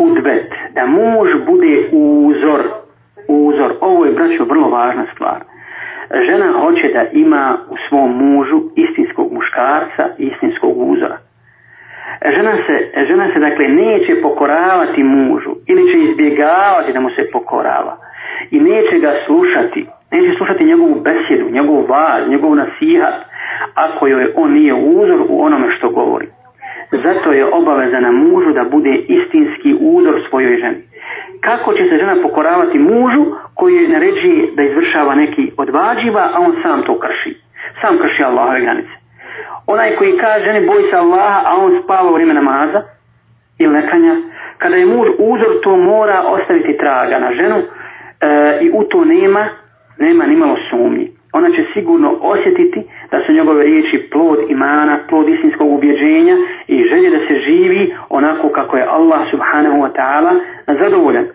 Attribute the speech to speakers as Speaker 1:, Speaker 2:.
Speaker 1: kudbet, da muž bude uzor, uzor. Ovo je, braćo, vrlo važna stvar. Žena hoće da ima u svom mužu istinskog muškarca, istinskog uzora. Žena se, žena se dakle neće pokoravati mužu ili će izbjegavati da mu se pokorava i neće ga slušati, neće slušati njegovu besjedu, njegovu vaz, njegovu nasihat ako joj on nije uzor u onome što govori. Zato je obaveza na mužu da bude istinski udor svojoj ženi. Kako će se žena pokoravati mužu koji je naređuje da izvršava neki odvađiva, a on sam to krši. Sam krši Allahove granice. Onaj koji kaže ženi boji se Allaha, a on spava u vrijeme namaza ili nekanja, kada je muž uzor, to mora ostaviti traga na ženu e, i u to nema, nema nimalo sumnji. Ona će sigurno osjetiti da su njegove riječi plod imana, plod istinskog ubjeđenja živi onako kako je Allah subhanahu wa ta'ala zadovoljan.